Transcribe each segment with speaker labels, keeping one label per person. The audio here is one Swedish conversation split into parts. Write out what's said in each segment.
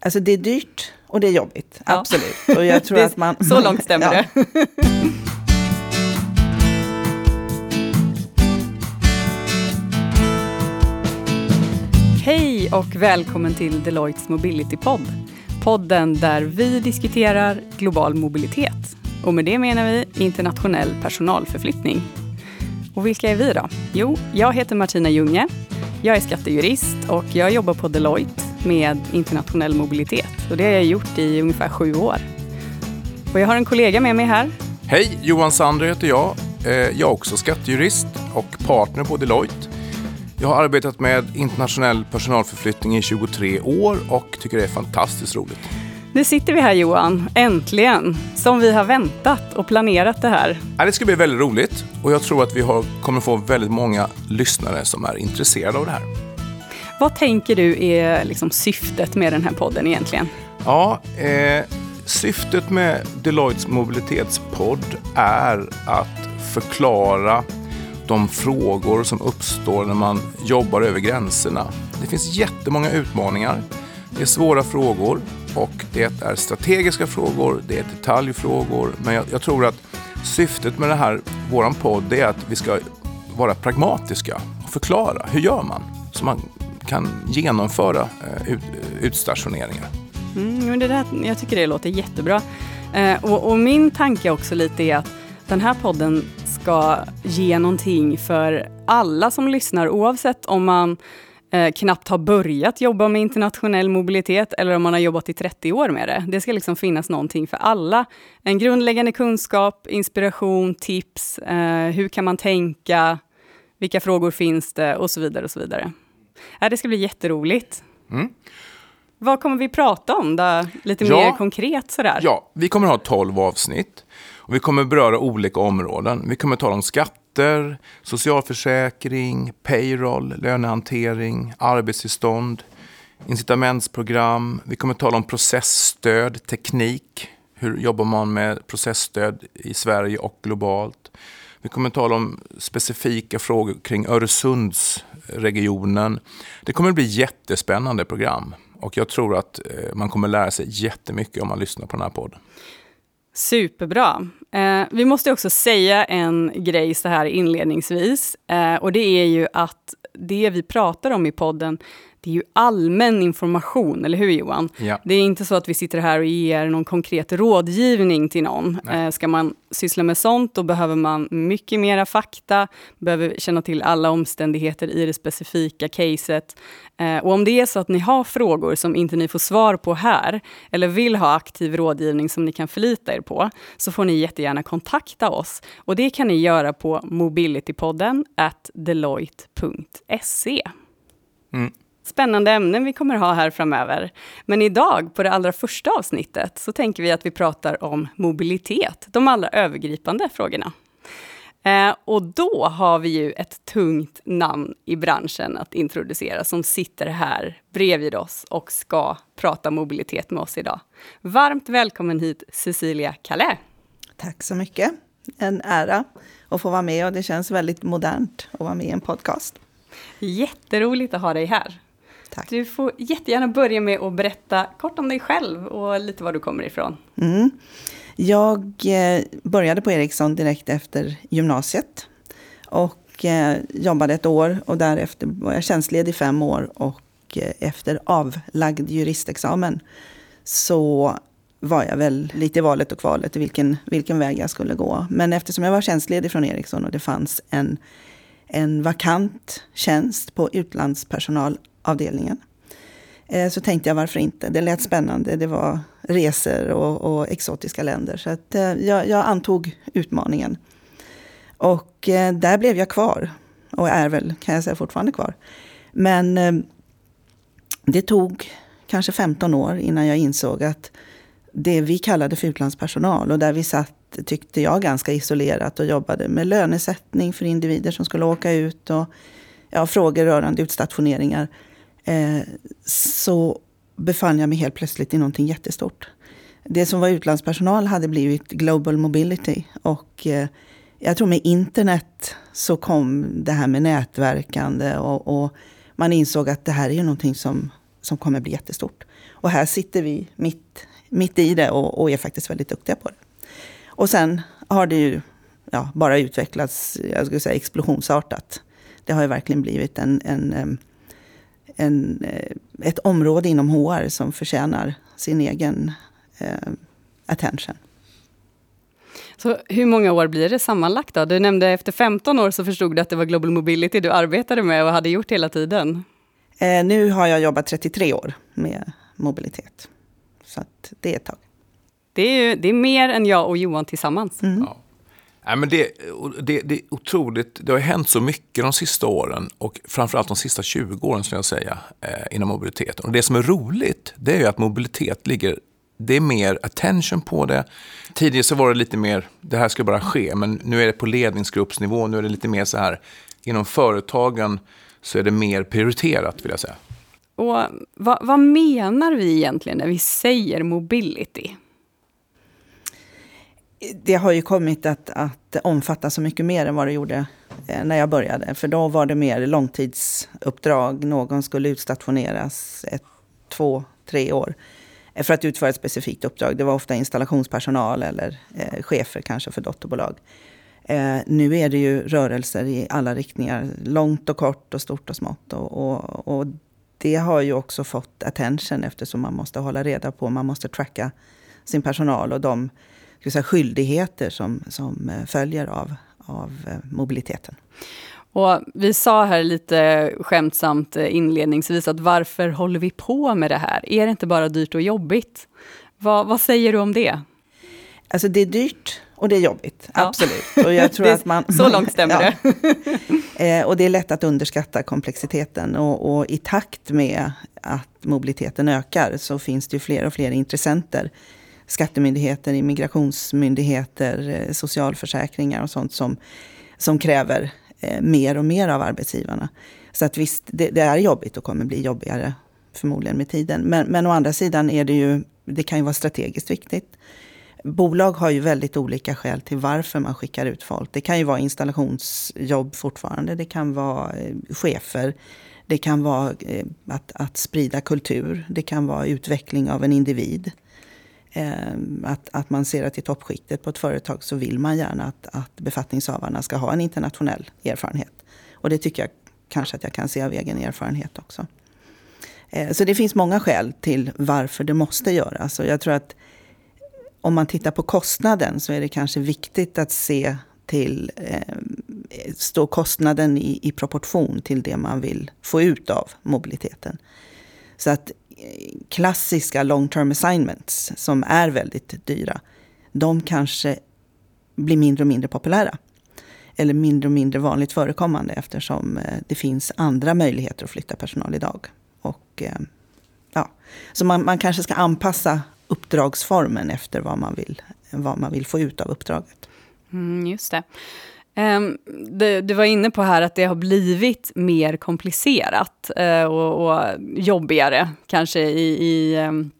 Speaker 1: Alltså det är dyrt och det är jobbigt, ja. absolut. Och jag tror
Speaker 2: att man... Så långt stämmer ja. det. Hej och välkommen till Deloittes Mobility-podd. Podden där vi diskuterar global mobilitet. Och med det menar vi internationell personalförflyttning. Och vilka är vi då? Jo, jag heter Martina Junge. Jag är skattejurist och jag jobbar på Deloitte med internationell mobilitet. Och det har jag gjort i ungefär sju år. Och jag har en kollega med mig här.
Speaker 3: Hej, Johan Sander heter jag. Eh, jag är också skattejurist och partner på Deloitte. Jag har arbetat med internationell personalförflyttning i 23 år och tycker det är fantastiskt roligt.
Speaker 2: Nu sitter vi här Johan, äntligen, som vi har väntat och planerat det här.
Speaker 3: Det ska bli väldigt roligt och jag tror att vi har, kommer få väldigt många lyssnare som är intresserade av det här.
Speaker 2: Vad tänker du är liksom syftet med den här podden egentligen?
Speaker 3: Ja, eh, syftet med Deloittes mobilitetspodd är att förklara de frågor som uppstår när man jobbar över gränserna. Det finns jättemånga utmaningar. Det är svåra frågor och det är strategiska frågor, det är detaljfrågor. Men jag, jag tror att syftet med det här, våran podd, är att vi ska vara pragmatiska och förklara hur gör man så man kan genomföra eh, ut, utstationeringar.
Speaker 2: Mm, men det där, jag tycker det låter jättebra. Eh, och, och, min tanke också lite är att den här podden ska ge någonting för alla som lyssnar oavsett om man eh, knappt har börjat jobba med internationell mobilitet eller om man har jobbat i 30 år med det. Det ska liksom finnas någonting för alla. En grundläggande kunskap, inspiration, tips, eh, hur kan man tänka, vilka frågor finns det och så vidare. och så vidare. Ja, det ska bli jätteroligt. Mm. Vad kommer vi prata om då? Lite ja, mer konkret sådär.
Speaker 3: Ja, vi kommer ha 12 avsnitt. Och vi kommer beröra olika områden. Vi kommer tala om skatter, socialförsäkring, payroll, lönehantering, arbetstillstånd, incitamentsprogram. Vi kommer tala om processstöd, teknik. Hur jobbar man med processstöd i Sverige och globalt? Vi kommer tala om specifika frågor kring Öresundsregionen. Det kommer bli jättespännande program och jag tror att eh, man kommer lära sig jättemycket om man lyssnar på den här podden.
Speaker 2: Superbra. Eh, vi måste också säga en grej så här inledningsvis. Eh, och det är ju att det vi pratar om i podden, det är ju allmän information, eller hur Johan? Ja. Det är inte så att vi sitter här och ger någon konkret rådgivning till någon. Eh, ska man syssla med sånt, då behöver man mycket mera fakta, behöver känna till alla omständigheter i det specifika caset. Eh, och om det är så att ni har frågor som inte ni får svar på här, eller vill ha aktiv rådgivning som ni kan förlita er på, så får ni jättegärna kontakta oss. Och det kan ni göra på mobilitypodden at deloitte.se. Mm spännande ämnen vi kommer ha här framöver. Men idag, på det allra första avsnittet, så tänker vi att vi pratar om mobilitet, de allra övergripande frågorna. Eh, och då har vi ju ett tungt namn i branschen att introducera, som sitter här bredvid oss och ska prata mobilitet med oss idag. Varmt välkommen hit, Cecilia Calais.
Speaker 1: Tack så mycket. En ära att få vara med och det känns väldigt modernt att vara med i en podcast.
Speaker 2: Jätteroligt att ha dig här. Tack. Du får jättegärna börja med att berätta kort om dig själv och lite var du kommer ifrån. Mm.
Speaker 1: Jag eh, började på Ericsson direkt efter gymnasiet. Och eh, jobbade ett år och därefter var jag tjänstledig fem år. Och eh, efter avlagd juristexamen så var jag väl lite i valet och kvalet i vilken, vilken väg jag skulle gå. Men eftersom jag var tjänstledig från Ericsson och det fanns en, en vakant tjänst på utlandspersonal avdelningen. Eh, så tänkte jag varför inte. Det lät spännande. Det var resor och, och exotiska länder. Så att, eh, jag, jag, antog utmaningen. Och eh, där blev jag kvar. Och är väl, kan jag säga, fortfarande kvar. Men det tog kanske 15 år innan jag insåg att det vi kallade för utlandspersonal och där vi satt, tyckte jag, ganska isolerat och jobbade med lönesättning för individer som skulle åka ut och ja, frågor rörande utstationeringar eh, så befann jag mig helt plötsligt i någonting jättestort. Det som var utlandspersonal hade blivit global mobility. Och eh, jag tror med internet så kom det här med nätverkande och, och, man insåg att det här är någonting som, som kommer bli jättestort. Och här sitter vi mitt, mitt i det och, och är faktiskt väldigt duktiga på det. Och sen har det ju ja, bara utvecklats jag skulle säga, explosionsartat. Det har ju verkligen blivit en, en, eh, en, eh, ett område inom HR som förtjänar sin egen eh, attention.
Speaker 2: Så hur många år blir det sammanlagt då? Du nämnde efter 15 år så förstod du att det var Global Mobility du arbetade med och hade gjort hela tiden.
Speaker 1: Eh, nu har jag jobbat 33 år med mobilitet. Så det är ett tag.
Speaker 2: Det är, ju, det är mer än jag och Johan tillsammans.
Speaker 3: Mm. Ja. Nej, men det, det, det, är otroligt. Det har hänt så mycket de sista åren och framförallt de sista 20 åren skulle jag säga eh, inom mobiliteten. Och det som är roligt, det är ju att mobilitet ligger det är mer attention på det. Tidigare så var det lite mer, det här ska bara ske, men nu är det på ledningsgruppsnivå, nu är det lite mer så här, inom företagen så är det mer prioriterat vill jag säga.
Speaker 2: Och vad, vad menar vi egentligen när vi säger mobility?
Speaker 1: Det har ju kommit att, att omfatta så mycket mer än vad det gjorde eh, när jag började. För då var det mer långtidsuppdrag. Någon skulle utstationeras ett, två, tre år eh, för att utföra ett specifikt uppdrag. Det var ofta installationspersonal eller eh, chefer kanske för dotterbolag. Eh, nu är det ju rörelser i alla riktningar, långt och kort och stort och smått. Och, och, och, det har ju också fått attention eftersom man måste hålla reda på, man måste tracka sin personal och de säga, skyldigheter som, som eh, följer av, av eh, mobiliteten.
Speaker 2: Och vi sa här lite skämtsamt eh, inledningsvis att varför håller vi på med det här? Är det inte bara dyrt och jobbigt? Vad, vad säger du om det?
Speaker 1: Alltså det är dyrt och det är jobbigt, ja. absolut. Och jag tror att man,
Speaker 2: så långt stämmer ja.
Speaker 1: det. Och det är lätt att underskatta komplexiteten. Och, och, i takt med att mobiliteten ökar så finns det ju fler och fler intressenter. Skattemyndigheter, immigrationsmyndigheter, eh, socialförsäkringar och sånt som, som kräver eh, mer och mer av arbetsgivarna. Så att visst, det, det, är jobbigt och kommer bli jobbigare förmodligen med tiden. Men, men å andra sidan är det ju, det kan ju vara strategiskt viktigt. Bolag har ju väldigt olika skäl till varför man skickar ut folk. Det kan ju vara installationsjobb fortfarande, det kan vara eh, chefer, det kan vara att, att sprida kultur, det kan vara utveckling av en individ. Eh, att, att man ser att i toppskiktet på ett företag så vill man gärna att, att befattningshavarna ska ha en internationell erfarenhet. Och det tycker jag kanske att jag kan se av egen erfarenhet också. Eh, så det finns många skäl till varför det måste göras. Och jag tror att om man tittar på kostnaden så är det kanske viktigt att se till eh, stå kostnaden i, i proportion till det man vill få ut av mobiliteten. Så att klassiska long term assignments som är väldigt dyra, de kanske blir mindre och mindre populära. Eller mindre och mindre vanligt förekommande eftersom eh, det finns andra möjligheter att flytta personal idag. Och, eh, ja. Så man, man kanske ska anpassa uppdragsformen efter vad man vill, vad man vill få ut av uppdraget.
Speaker 2: Mm, just det. Ehm, um, du, du, var inne på här att det har blivit mer komplicerat uh, och, och, jobbigare, kanske i, i, um,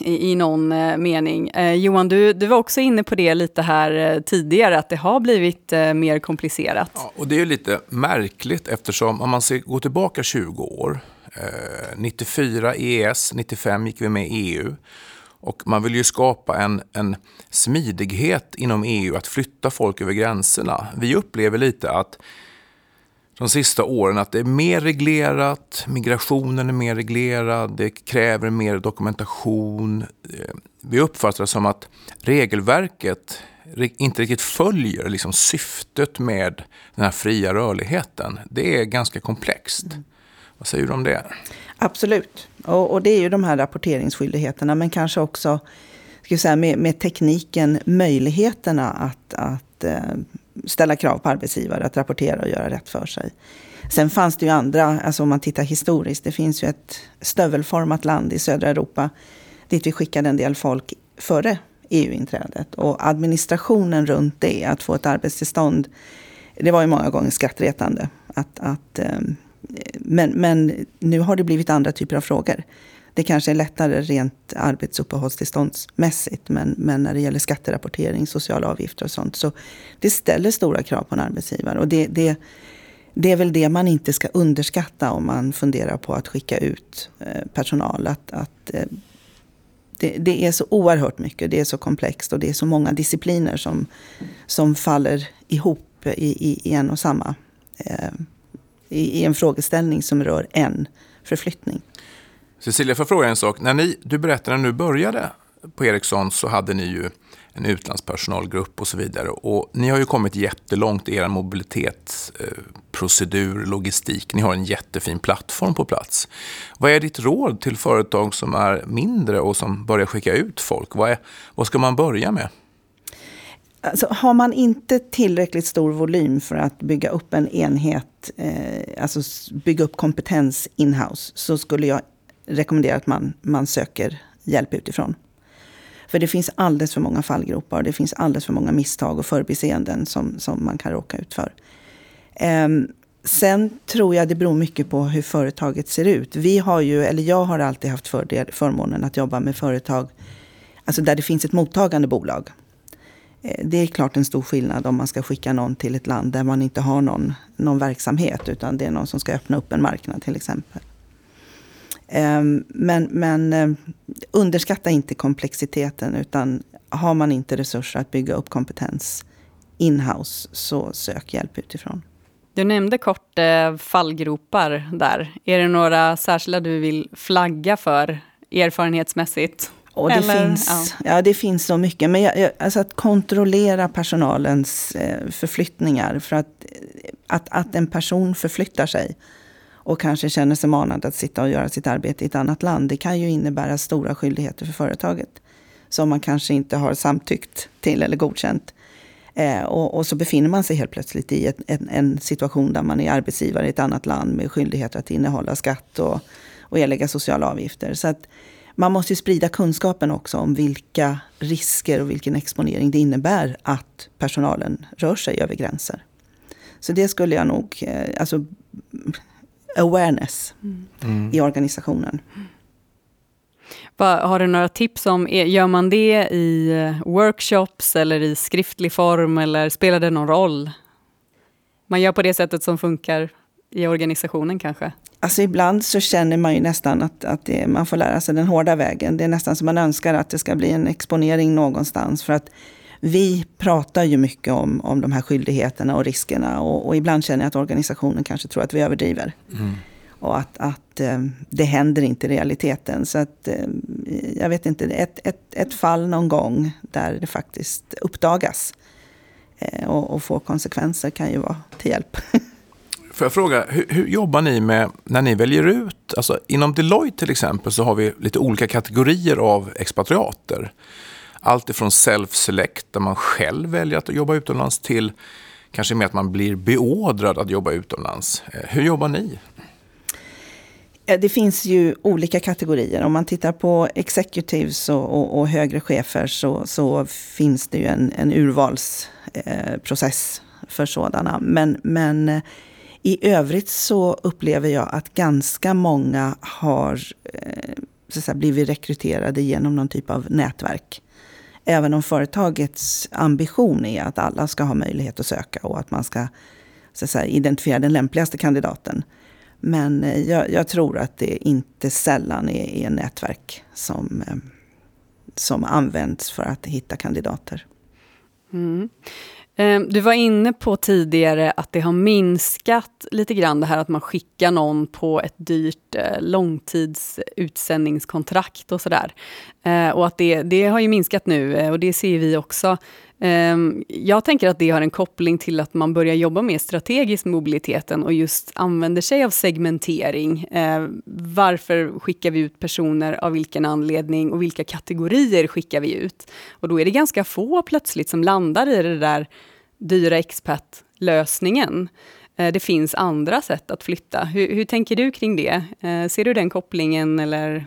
Speaker 2: i, i någon uh, mening. Uh, Johan, du, du var också inne på det lite här tidigare, att det har blivit mer komplicerat.
Speaker 3: Ja, och det är lite märkligt eftersom om man ser, går tillbaka 20 år, 94 EES, 95 gick vi med i EU. Och man vill ju skapa en, en smidighet inom EU att flytta folk över gränserna. Vi upplever lite att de sista åren att det är mer reglerat, migrationen är mer reglerad, det kräver mer dokumentation. Eh, vi uppfattar det som att regelverket inte riktigt följer liksom syftet med den här fria rörligheten. Det är ganska komplext. Mm. Vad säger du om det?
Speaker 1: Absolut. Och, och, det är ju de här rapporteringsskyldigheterna, men kanske också ska säga, med, med tekniken möjligheterna att, att eh, ställa krav på arbetsgivare att rapportera och göra rätt för sig. Sen fanns det ju andra, alltså om man tittar historiskt, det finns ju ett stövelformat land i södra Europa dit vi skickade en del folk före EU-inträdet. Och administrationen runt det, att få ett arbetstillstånd, det var ju många gånger skrattretande. Att, att eh, men, men nu har det blivit andra typer av frågor. Det kanske är lättare rent arbetsuppehållstillståndsmässigt, men, men när det gäller skatterapportering, sociala avgifter och sånt, så det ställer stora krav på en arbetsgivare. Och det, det, det är väl det man inte ska underskatta om man funderar på att skicka ut eh, personal. Att, att eh, det, det, är så oerhört mycket, det är så komplext och det är så många discipliner som, som faller ihop i, i, i en och samma. Eh, i, i, en frågeställning som rör en förflyttning.
Speaker 3: Cecilia, får jag fråga en sak? När ni, du berättade när du började på Ericsson så hade ni ju en utlandspersonalgrupp och så vidare. Och ni har ju kommit jättelångt i er mobilitetsprocedur, eh, logistik. Ni har en jättefin plattform på plats. Vad är ditt råd till företag som är mindre och som börjar skicka ut folk? Vad, är, vad ska man börja med?
Speaker 1: Alltså, har man inte tillräckligt stor volym för att bygga upp en enhet, eh, alltså bygga upp kompetens inhouse, så skulle jag rekommendera att man, man söker hjälp utifrån. För det finns alldeles för många fallgropar och det finns alldeles för många misstag och förbiseenden som, som man kan råka ut för. Eh, sen tror jag det beror mycket på hur företaget ser ut. Vi har ju, eller jag har alltid haft fördel, förmånen att jobba med företag alltså där det finns ett mottagande bolag. Eh, det är klart en stor skillnad om man ska skicka någon till ett land där man inte har någon, någon verksamhet utan det är någon som ska öppna upp en marknad till exempel. Ehm, men, men eh, underskatta inte komplexiteten utan har man inte resurser att bygga upp kompetens inhouse så sök hjälp utifrån.
Speaker 2: Du nämnde kort eh, fallgropar där. Är det några särskilda du vill flagga för erfarenhetsmässigt?
Speaker 1: Och det, Eller, finns, ja. ja. det finns så mycket. Men jag, jag, alltså att kontrollera personalens eh, förflyttningar. För att, att, att en person förflyttar sig och kanske känner sig manad att sitta och göra sitt arbete i ett annat land. Det kan ju innebära stora skyldigheter för företaget. Som man kanske inte har samtyckt till eller godkänt. Eh, och, och, så befinner man sig helt plötsligt i ett, en, en, situation där man är arbetsgivare i ett annat land med skyldigheter att innehålla skatt och, och erlägga sociala avgifter. Så att man måste ju sprida kunskapen också om vilka risker och vilken exponering det innebär att personalen rör sig över gränser. Så det skulle jag nog, eh, alltså awareness mm. i organisationen.
Speaker 2: Har du några tips om, gör man det i eh, workshops eller i skriftlig form eller spelar det någon roll? Man gör på det sättet som funkar i organisationen kanske?
Speaker 1: Alltså ibland så känner man ju nästan att, att det, man får lära sig den hårda vägen. Det är nästan som man önskar att det ska bli en exponering någonstans. För att vi pratar ju mycket om, om de här skyldigheterna och riskerna. Och, och ibland känner jag att organisationen kanske tror att vi överdriver. Mm. Och att, att eh, det händer inte i realiteten. Så att, eh, jag vet inte, ett, ett, ett fall någon gång där det faktiskt uppdagas. Eh, och, och får konsekvenser kan ju vara till hjälp.
Speaker 3: Får jag fråga, hur, hur, jobbar ni med när ni väljer ut? Alltså, inom Deloitte till exempel så har vi lite olika kategorier av expatriater. Allt ifrån self-select, där man själv väljer att jobba utomlands, till kanske mer att man blir beordrad att jobba utomlands. Eh, hur jobbar ni?
Speaker 1: Det finns ju olika kategorier. Om man tittar på executives och, och, och högre chefer så, så, finns det ju en, en urvalsprocess eh, för sådana. Men, men eh, i övrigt så upplever jag att ganska många har eh, så att säga, blivit rekryterade genom någon typ av nätverk. Även om företagets ambition är att alla ska ha möjlighet att söka och att man ska så att säga, identifiera den lämpligaste kandidaten. Men eh, jag, jag, tror att det inte sällan är, är nätverk som, eh, som används för att hitta kandidater.
Speaker 2: Mm. Ehm, du var inne på tidigare att det har minskat lite grann det här att man skickar någon på ett dyrt eh, långtidsutsändningskontrakt och sådär. Ehm, och att det, det har ju minskat nu eh, och det ser vi också. Ehm, jag tänker att det har en koppling till att man börjar jobba mer strategiskt med mobiliteten och just använder sig av segmentering. Ehm, varför skickar vi ut personer, av vilken anledning och vilka kategorier skickar vi ut? Och då är det ganska få plötsligt som landar i det där dyra expat-lösningen. Ehm, det finns andra sätt att flytta. Hur, hur, tänker du kring det? Ser du den kopplingen eller?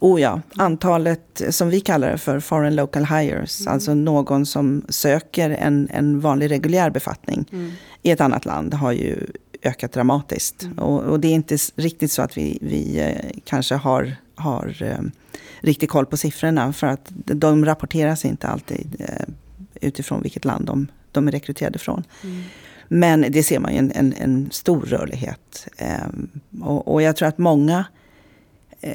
Speaker 1: Oh ja, antalet som vi kallar det för foreign local hires, mm. alltså någon som söker en, en vanlig reguljär befattning mm. i ett annat land har ju ökat dramatiskt. Mm. Och, och, det är inte riktigt så att vi, vi eh, kanske har, har eh, riktigt koll på siffrorna för att de rapporteras inte alltid eh, utifrån vilket land de, de är rekryterade från. Mm. Men det ser man ju en, en, en stor rörlighet. Och, och, jag tror att många Eh,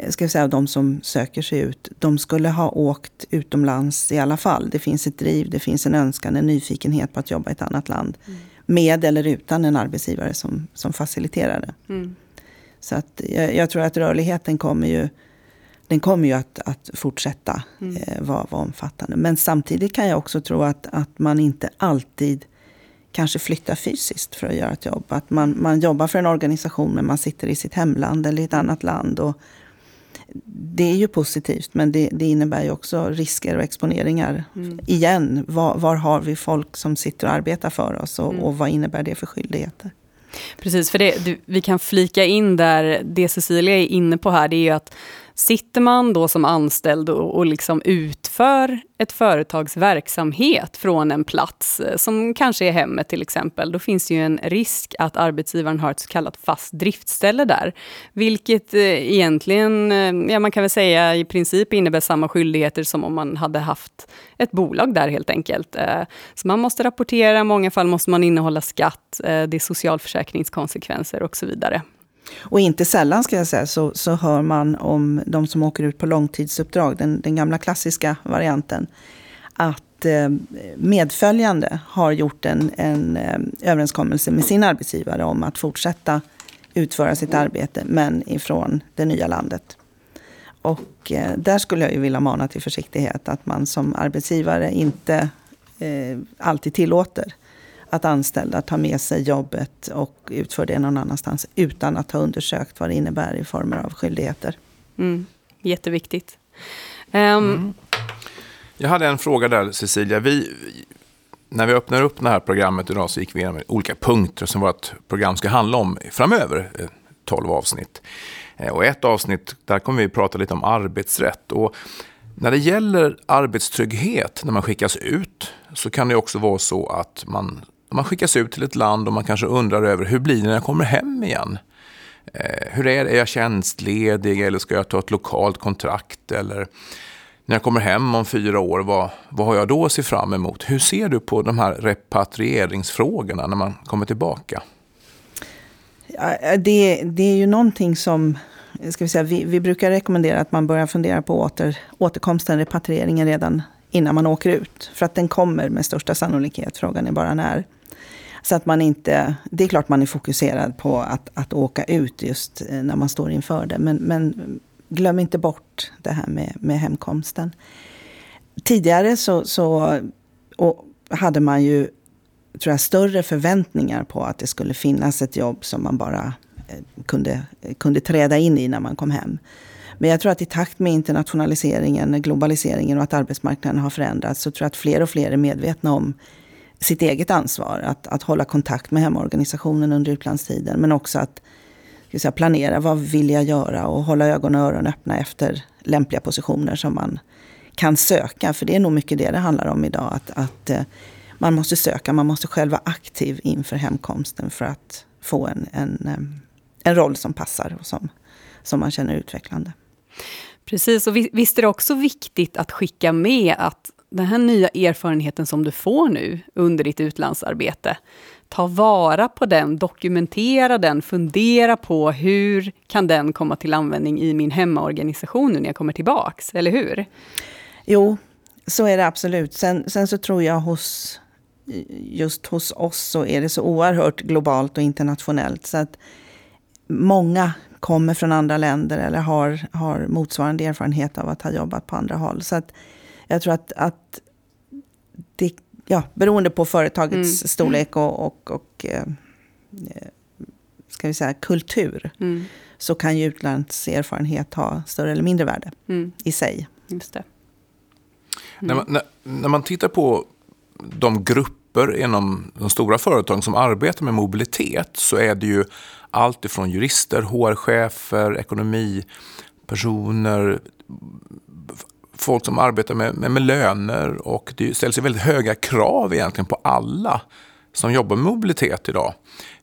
Speaker 1: ska vi säga, de som söker sig ut, de skulle ha åkt utomlands i alla fall. Det finns ett driv, det finns en önskan, en nyfikenhet på att jobba i ett annat land. Mm. Med eller utan en arbetsgivare som, som faciliterar det. Mm. Så att jag, jag, tror att rörligheten kommer ju, den kommer ju att, att fortsätta mm. eh, vara, vara omfattande. Men samtidigt kan jag också tro att, att man inte alltid kanske flyttar fysiskt för att göra ett jobb. Att man, man jobbar för en organisation men man sitter i sitt hemland eller i ett annat land. Och, det är ju positivt, men det, det, innebär ju också risker och exponeringar. Mm. Igen, var, var, har vi folk som sitter och arbetar för oss och, mm. och vad innebär det för skyldigheter?
Speaker 2: Precis, för det, du, vi kan flika in där, det Cecilia är inne på här, det är ju att Sitter man då som anställd och, och liksom utför ett företags verksamhet från en plats, eh, som kanske är hemmet till exempel, då finns det ju en risk att arbetsgivaren har ett så kallat fast driftställe där. Vilket eh, egentligen, eh, ja man kan väl säga i princip innebär samma skyldigheter som om man hade haft ett bolag där helt enkelt. Så man måste rapportera, i många fall måste man innehålla skatt, det är socialförsäkringskonsekvenser och så vidare.
Speaker 1: Och inte sällan ska jag säga så, så hör man om de som åker ut på långtidsuppdrag, den, den gamla klassiska varianten. Att eh, medföljande har gjort en, en eh, överenskommelse med sin arbetsgivare om att fortsätta utföra sitt arbete, men ifrån det nya landet. Och eh, där skulle jag ju vilja mana till försiktighet, att man som arbetsgivare inte eh, alltid tillåter att anställda tar med sig jobbet och utför det någon annanstans utan att ha undersökt vad det innebär i former av skyldigheter.
Speaker 2: Mm, jätteviktigt. Um,
Speaker 3: mm. Jag hade en fråga där Cecilia. Vi, när vi öppnar upp det här programmet idag så gick vi igenom olika punkter som vårt program ska handla om framöver. 12 eh, avsnitt. Eh, och ett avsnitt, där kommer vi prata lite om arbetsrätt. Och när det gäller arbetstrygghet när man skickas ut så kan det också vara så att man man skickas ut till ett land och man kanske undrar över hur blir det när jag kommer hem igen? Eh, hur är det? Är jag tjänstledig eller ska jag ta ett lokalt kontrakt? Eller när jag kommer hem om fyra år, vad, vad har jag då att se fram emot? Hur ser du på de här repatrieringsfrågorna när man kommer tillbaka?
Speaker 1: Ja, eh, det, det är ju någonting som ska vi, säga, vi, vi, brukar rekommendera att man börjar fundera på åter, återkomsten, repatrieringen redan innan man åker ut. För att den kommer med största sannolikhet, frågan är bara när. Så att man inte, det är klart man är fokuserad på att, att åka ut just eh, när man står inför det. Men, men glöm inte bort det här med, med hemkomsten. Tidigare så, så hade man ju tror jag, större förväntningar på att det skulle finnas ett jobb som man bara eh, kunde, eh, kunde träda in i när man kom hem. Men jag tror att i takt med internationaliseringen, globaliseringen och att arbetsmarknaden har förändrats så tror jag att fler och fler är medvetna om sitt eget ansvar. Att, att hålla kontakt med hemorganisationen under utlandstiden. Men också att säga, planera vad vill jag göra och hålla ögon och öron öppna efter lämpliga positioner som man kan söka. För det är nog mycket det det handlar om idag. Att, att eh, man måste söka, man måste själv vara aktiv inför hemkomsten för att få en, en, eh, en roll som passar och som, som man känner utvecklande.
Speaker 2: Precis, och visst är det också viktigt att skicka med att den här nya erfarenheten som du får nu under ditt utlandsarbete, ta vara på den, dokumentera den, fundera på hur kan den komma till användning i min hemmaorganisation nu när jag kommer tillbaks, eller hur?
Speaker 1: Jo, så är det absolut. Sen, sen så tror jag hos just hos oss så är det så oerhört globalt och internationellt. Så att många kommer från andra länder eller har, har motsvarande erfarenhet av att ha jobbat på andra håll. Så att jag tror att, att det, ja, beroende på företagets mm. storlek och, och, och eh, ska vi säga, kultur mm. så kan ju utlandserfarenhet ha större eller mindre värde mm. i sig.
Speaker 2: Just det.
Speaker 3: När, man, när, när man tittar på de grupper inom de stora företagen som arbetar med mobilitet så är det ju allt ifrån jurister, HR-chefer, ekonomipersoner, folk som arbetar med, med, med, löner och det ställs väldigt höga krav egentligen på alla som jobbar med mobilitet idag.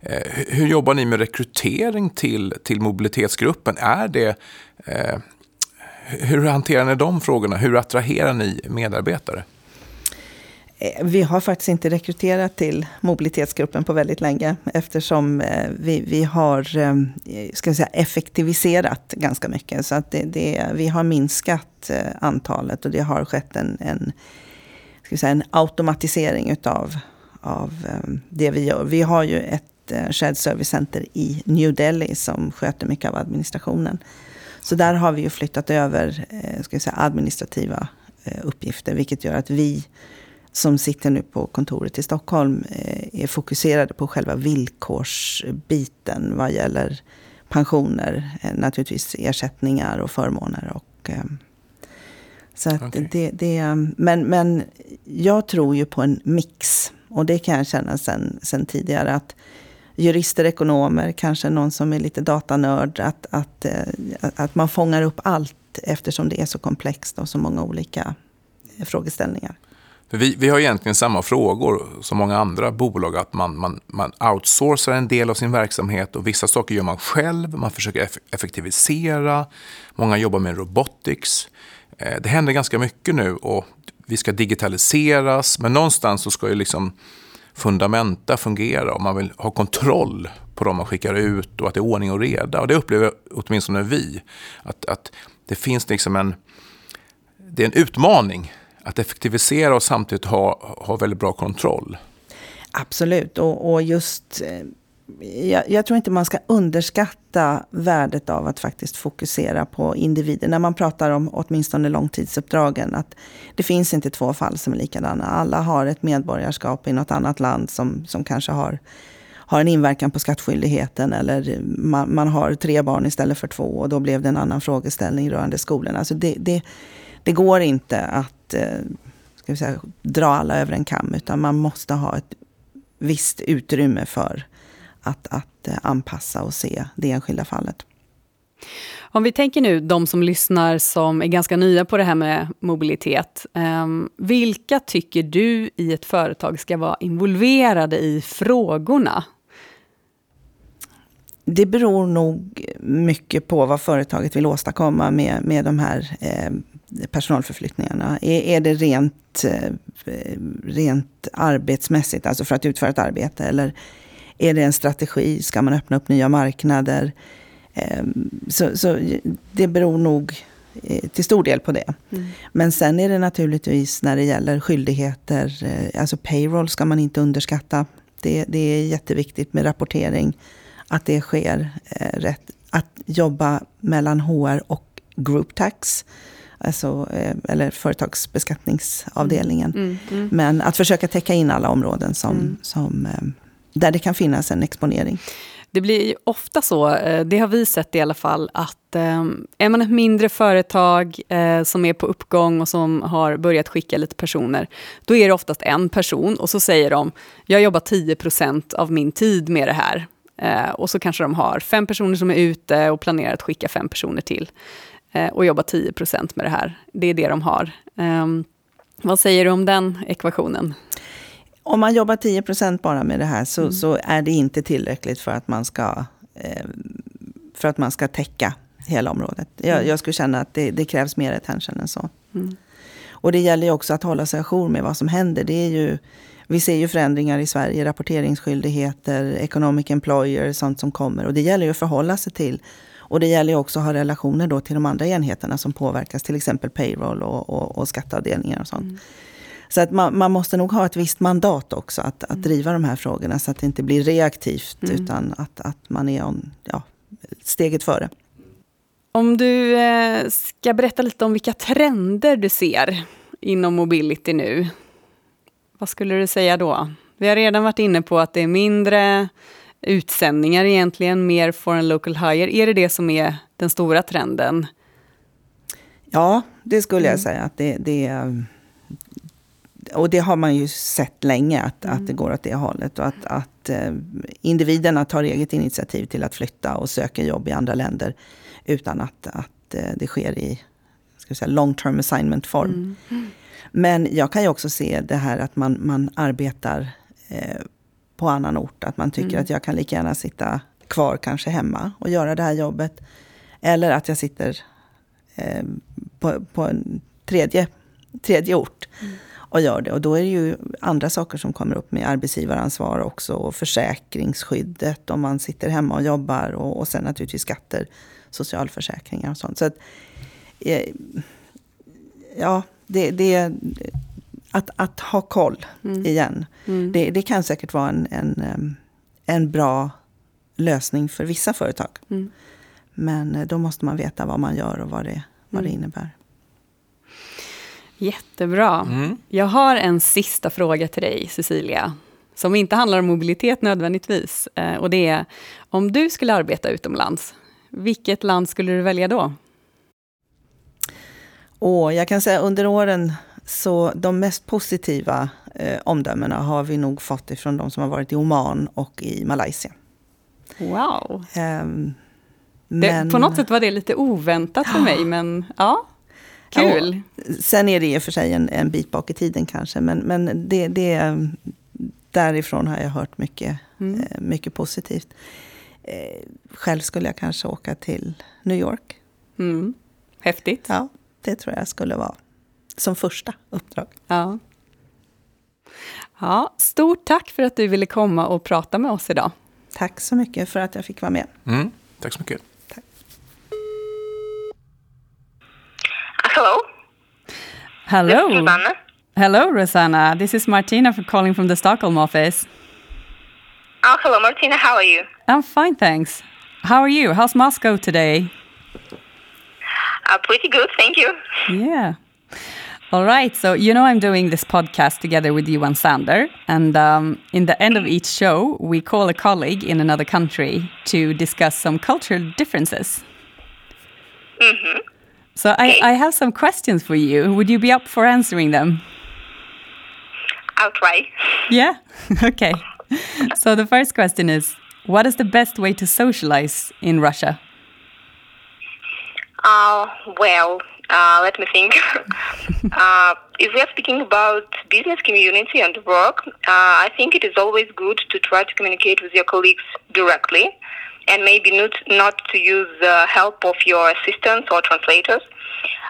Speaker 3: Eh, hur jobbar ni med rekrytering till, till mobilitetsgruppen? Är det, eh, hur hanterar ni de frågorna? Hur attraherar ni medarbetare?
Speaker 1: Eh, vi har faktiskt inte rekryterat till mobilitetsgruppen på väldigt länge eftersom eh, vi, vi har eh, ska säga, effektiviserat ganska mycket. Så att det, det, vi har minskat antalet och det har skett en, en, ska säga, en automatisering utav av det vi gör. Vi har ju ett shared service center i New Delhi som sköter mycket av administrationen. Så där har vi ju flyttat över ska säga, administrativa uppgifter, vilket gör att vi som sitter nu på kontoret i Stockholm eh, är fokuserade på själva villkorsbiten vad gäller pensioner, eh, naturligtvis ersättningar och förmåner. Och, eh, så okay. det, det, men, men jag tror ju på en mix. Och det kan jag känna sen, sen tidigare. att Jurister, ekonomer, kanske någon som är lite datanörd. Att, att, att man fångar upp allt eftersom det är så komplext och så många olika frågeställningar.
Speaker 3: För vi, vi har egentligen samma frågor som många andra bolag, att man, man, man outsourcar en del av sin verksamhet och vissa saker gör man själv, man försöker effektivisera, många jobbar med robotics. Eh, det händer ganska mycket nu och vi ska digitaliseras, men någonstans så ska ju liksom fundamenta fungera och man vill ha kontroll på de man skickar ut och att det är ordning och reda. Och det upplever åtminstone vi, att, att det finns liksom en, det är en utmaning att effektivisera och samtidigt ha, ha väldigt bra kontroll.
Speaker 1: Absolut, och, och just eh, jag, jag, tror inte man ska underskatta värdet av att faktiskt fokusera på individer. När man pratar om åtminstone långtidsuppdragen. Att det finns inte två fall som är likadana. Alla har ett medborgarskap i något annat land som, som kanske har, har en inverkan på skattskyldigheten. Eller man, man har tre barn istället för två och då blev det en annan frågeställning rörande skolorna. Alltså det, det, det går inte att eh, ska vi säga, dra alla över en kam, utan man måste ha ett visst utrymme för att, att eh, anpassa och se det enskilda fallet.
Speaker 2: Om vi tänker nu de som lyssnar som är ganska nya på det här med mobilitet. Eh, vilka tycker du i ett företag ska vara involverade i frågorna?
Speaker 1: Det beror nog mycket på vad företaget vill åstadkomma med, med de här eh, personalförflyttningarna? Är, är det rent, eh, rent arbetsmässigt, alltså för att utföra ett arbete? Eller är det en strategi? Ska man öppna upp nya marknader? Ehm, så, så det beror nog eh, till stor del på det. Mm. Men sen är det naturligtvis när det gäller skyldigheter, eh, alltså payroll ska man inte underskatta. Det, det är jätteviktigt med rapportering, att det sker rätt. Att jobba mellan HR och group tax alltså, eh, eller företagsbeskattningsavdelningen. Mm, mm, mm. Men att försöka täcka in alla områden som, mm. som, eh, där det kan finnas en exponering.
Speaker 2: Det blir ofta så, eh, det har vi sett i alla fall, att är man ett mindre företag som är på uppgång och som har börjat skicka lite personer, då är det oftast en person och så säger de, jag jobbar 10% av min tid med det här. Och så kanske de har fem personer som är ute och planerar att skicka fem personer till. Eh, och jobba 10% med det här. Det är det de har. Um, vad säger du om den ekvationen?
Speaker 1: Om man jobbar 10% bara med det här så, mm. så, är det inte tillräckligt för att man ska, eh, för att man ska täcka hela området. Jag, mm. jag skulle känna att det, det, krävs mer attention än så. Mm. Och det gäller ju också att hålla sig ajour med vad som händer. Det är ju, vi ser ju förändringar i Sverige, rapporteringsskyldigheter, economic employer, sånt som kommer. Och det gäller ju att förhålla sig till och det gäller också att ha relationer då till de andra enheterna som påverkas, till exempel payroll och, och, och skatteavdelningar och sånt. Mm. Så att man, man, måste nog ha ett visst mandat också att, att mm. driva de här frågorna så att det inte blir reaktivt mm. utan att, att man är on, ja, steget före.
Speaker 2: Om du eh, ska berätta lite om vilka trender du ser inom mobility nu. Vad skulle du säga då? Vi har redan varit inne på att det är mindre utsändningar egentligen, mer foreign local hire. Är det det som är den stora trenden?
Speaker 1: Ja, det skulle jag mm. säga. att det, det och det har man ju sett länge, att, mm. att det går åt det hållet. Och att, att eh, individerna tar eget initiativ till att flytta och söka jobb i andra länder utan att, att eh, det sker i ska säga, long term assignment form. Mm. Men jag kan ju också se det här att man, man arbetar eh, på annan ort. Att man tycker mm. att jag kan lika gärna sitta kvar kanske hemma och göra det här jobbet. Eller att jag sitter eh, på, på, en tredje, tredje ort. Mm. och gör det. Och då är det ju andra saker som kommer upp med arbetsgivaransvar också. Och försäkringsskyddet om man sitter hemma och jobbar. Och, och sen naturligtvis skatter, socialförsäkringar och sånt. Så att, eh, ja, det, det att, att ha koll mm. igen. Mm. Det, det, kan säkert vara en, en, en bra lösning för vissa företag. Mm. Men eh, då måste man veta vad man gör och vad det, vad det mm. innebär.
Speaker 2: Jättebra. Mm. Jag har en sista fråga till dig, Cecilia, som inte handlar om mobilitet nödvändigtvis. Eh, och det är, om du skulle arbeta utomlands, vilket land skulle du välja då?
Speaker 1: Och jag kan säga under åren, så de mest positiva eh, omdömena har vi nog fått ifrån de som har varit i Oman och i Malaysia.
Speaker 2: Wow. Um, men... Det, på något sätt var det lite oväntat för mig, men ja. Kul!
Speaker 1: Ja, sen är det i och för sig en, en bit bak i tiden kanske, men, men det, det, därifrån har jag hört mycket, mm. Eh, mycket positivt. Eh, själv skulle jag kanske åka till New York.
Speaker 2: Mm. Häftigt.
Speaker 1: Ja, det tror jag skulle vara som första uppdrag.
Speaker 2: Ja. Ja, stort tack för att du ville komma och prata med oss idag.
Speaker 1: Tack så mycket för att jag fick vara med.
Speaker 3: Mm, tack så mycket.
Speaker 4: Hello.
Speaker 2: Hello. Rosanna. Hello, Rosanna. This is Martina for calling from the Stockholm office.
Speaker 4: Oh, hello, Martina. How are you?
Speaker 2: I'm fine, thanks. How are you? How's Moscow today?
Speaker 4: Uh, pretty good, thank you.
Speaker 2: Yeah. All right. So, you know, I'm doing this podcast together with you and Sander. And um, in the end of each show, we call a colleague in another country to discuss some cultural differences.
Speaker 4: Mm -hmm.
Speaker 2: So I, I have some questions for you. Would you be up for answering them?
Speaker 4: I'll try.
Speaker 2: Yeah? okay. So the first question is What is the best way to socialize in Russia?
Speaker 4: Uh, well, uh, let me think. uh, if we are speaking about business community and work, uh, I think it is always good to try to communicate with your colleagues directly and maybe not, not to use the help of your assistants or translators.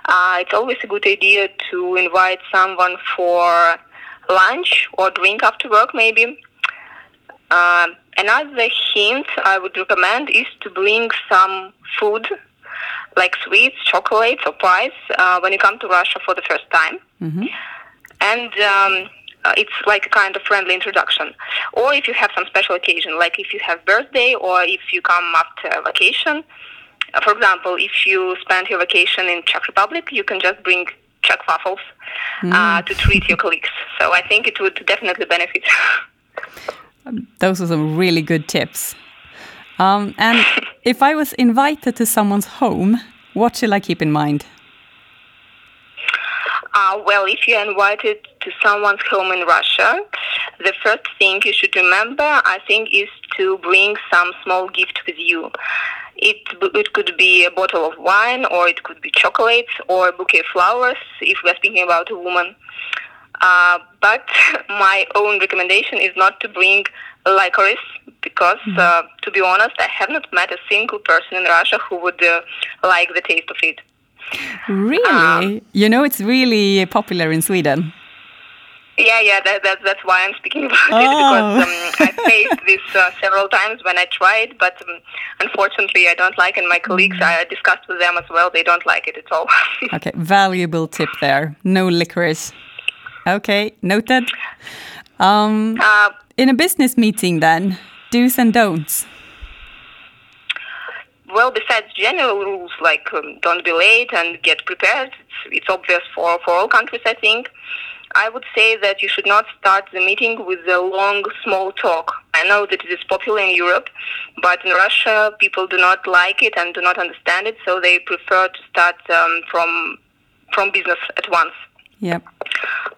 Speaker 4: Uh, it's always a good idea to invite someone for lunch or drink after work, maybe. Uh, another hint I would recommend is to bring some food, like sweets, chocolates, or pies, uh, when you come to Russia for the first time. Mm-hmm. And um, uh, it's like a kind of friendly introduction. Or if you have some special occasion, like if you have birthday or if you come after vacation. Uh, for example, if you spend your vacation in Czech Republic, you can just bring Czech waffles mm. uh, to treat your colleagues. So I think it would definitely benefit.
Speaker 2: Those are some really good tips. Um, and if I was invited to someone's home, what should I keep in mind?
Speaker 4: Uh, well, if you're invited to someone's home in Russia, the first thing you should remember, I think, is to bring some small gift with you. It, it could be a bottle of wine, or it could be chocolates, or a bouquet of flowers, if we're speaking about a woman. Uh, but my own recommendation is not to bring licorice because, mm-hmm. uh, to be honest, I have not met a single person in Russia who would uh, like the taste of it.
Speaker 2: Really? Um, you know, it's really popular in Sweden.
Speaker 4: Yeah, yeah, that, that, that's why I'm speaking about oh. it because um, I faced this uh, several times when I tried, but um, unfortunately I don't like, and my colleagues mm. I discussed with them as well. They don't like it at all.
Speaker 2: okay, valuable tip there. No licorice. Okay, noted. Um, uh, in a business meeting, then, do's and don'ts.
Speaker 4: Well, besides general rules like um, don't be late and get prepared, it's, it's obvious for, for all countries, I think. I would say that you should not start the meeting with a long, small talk. I know that it is popular in Europe, but in Russia, people do not like it and do not understand it, so they prefer to start um, from from business at once.
Speaker 2: Yep.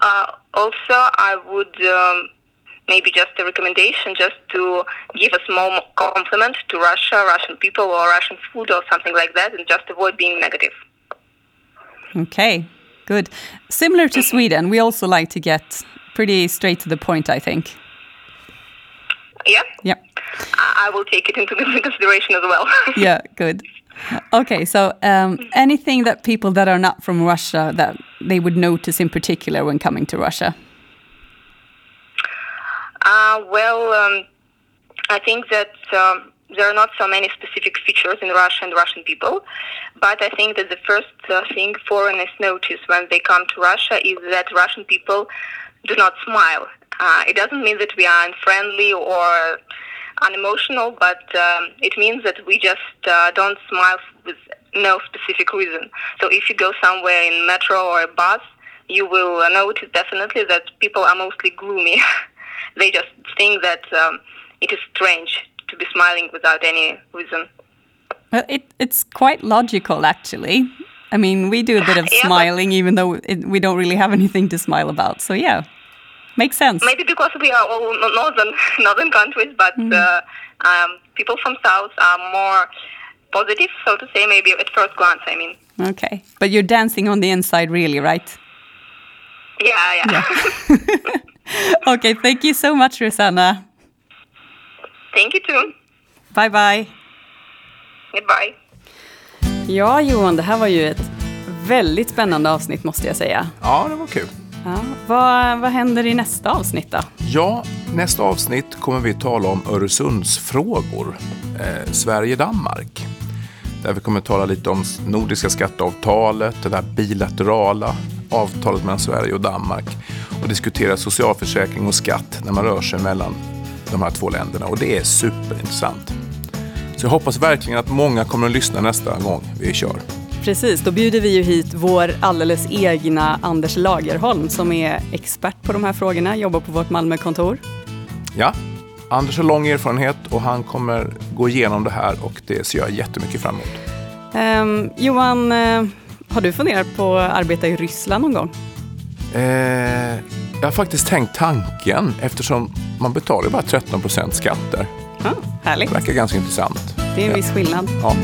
Speaker 4: Uh, also, I would um, maybe just a recommendation just to give a small compliment to Russia, Russian people, or Russian food, or something like that, and just avoid being negative.
Speaker 2: Okay, good. Similar to Sweden, we also like to get pretty straight to the point, I think.
Speaker 4: Yeah.
Speaker 2: Yeah.
Speaker 4: I will take it into consideration as well.
Speaker 2: yeah, good. Okay, so um, anything that people that are not from Russia that they would notice in particular when coming to Russia?
Speaker 4: Uh, well, um, I think that um, there are not so many specific features in Russia and Russian people, but I think that the first uh, thing foreigners notice when they come to Russia is that Russian people do not smile. Uh, it doesn't mean that we are unfriendly or unemotional, but um, it means that we just uh, don't smile with no specific reason. So if you go somewhere in metro or a bus, you will notice definitely that people are mostly gloomy. they just think that um, it is strange to be smiling without any reason.
Speaker 2: Well, it, it's quite logical, actually. I mean, we do a bit of
Speaker 4: Yeah,
Speaker 2: smiling, even though it, we don't really have anything to smile about. So, yeah, makes sense.
Speaker 4: Maybe because we are all northern northern countries, but uh, um, people from south are more positive, so to say. Maybe at first glance, I mean.
Speaker 2: Okay. But you're dancing on the inside, really, right?
Speaker 4: Yeah, yeah.
Speaker 2: Okay, thank you so much, Rosanna.
Speaker 4: Thank you too.
Speaker 2: Bye bye.
Speaker 4: Goodbye.
Speaker 2: Ja, Johan, det här var ju ett väldigt spännande avsnitt måste jag säga.
Speaker 3: Ja, det var kul.
Speaker 2: Ja, vad, vad händer i nästa avsnitt då?
Speaker 3: Ja, nästa avsnitt kommer vi tala om Öresundsfrågor. Eh, Sverige-Danmark. Där vi kommer tala lite om nordiska skatteavtalet, det där bilaterala avtalet mellan Sverige och Danmark och diskutera socialförsäkring och skatt när man rör sig mellan de här två länderna och det är superintressant. Så jag hoppas verkligen att många kommer att lyssna nästa gång vi kör.
Speaker 2: Precis, då bjuder vi ju hit vår alldeles egna Anders Lagerholm som är expert på de här frågorna, jobbar på vårt Malmökontor.
Speaker 3: Ja, Anders har lång erfarenhet och han kommer gå igenom det här och det ser jag jättemycket fram emot.
Speaker 2: Ehm, Johan, eh, har du funderat på att arbeta i Ryssland någon gång?
Speaker 3: Eh, jag har faktiskt tänkt tanken eftersom man betalar bara 13% skatter.
Speaker 2: Ja, härligt.
Speaker 3: Det verkar ganska intressant.
Speaker 2: Det är en viss skillnad.
Speaker 3: Ja.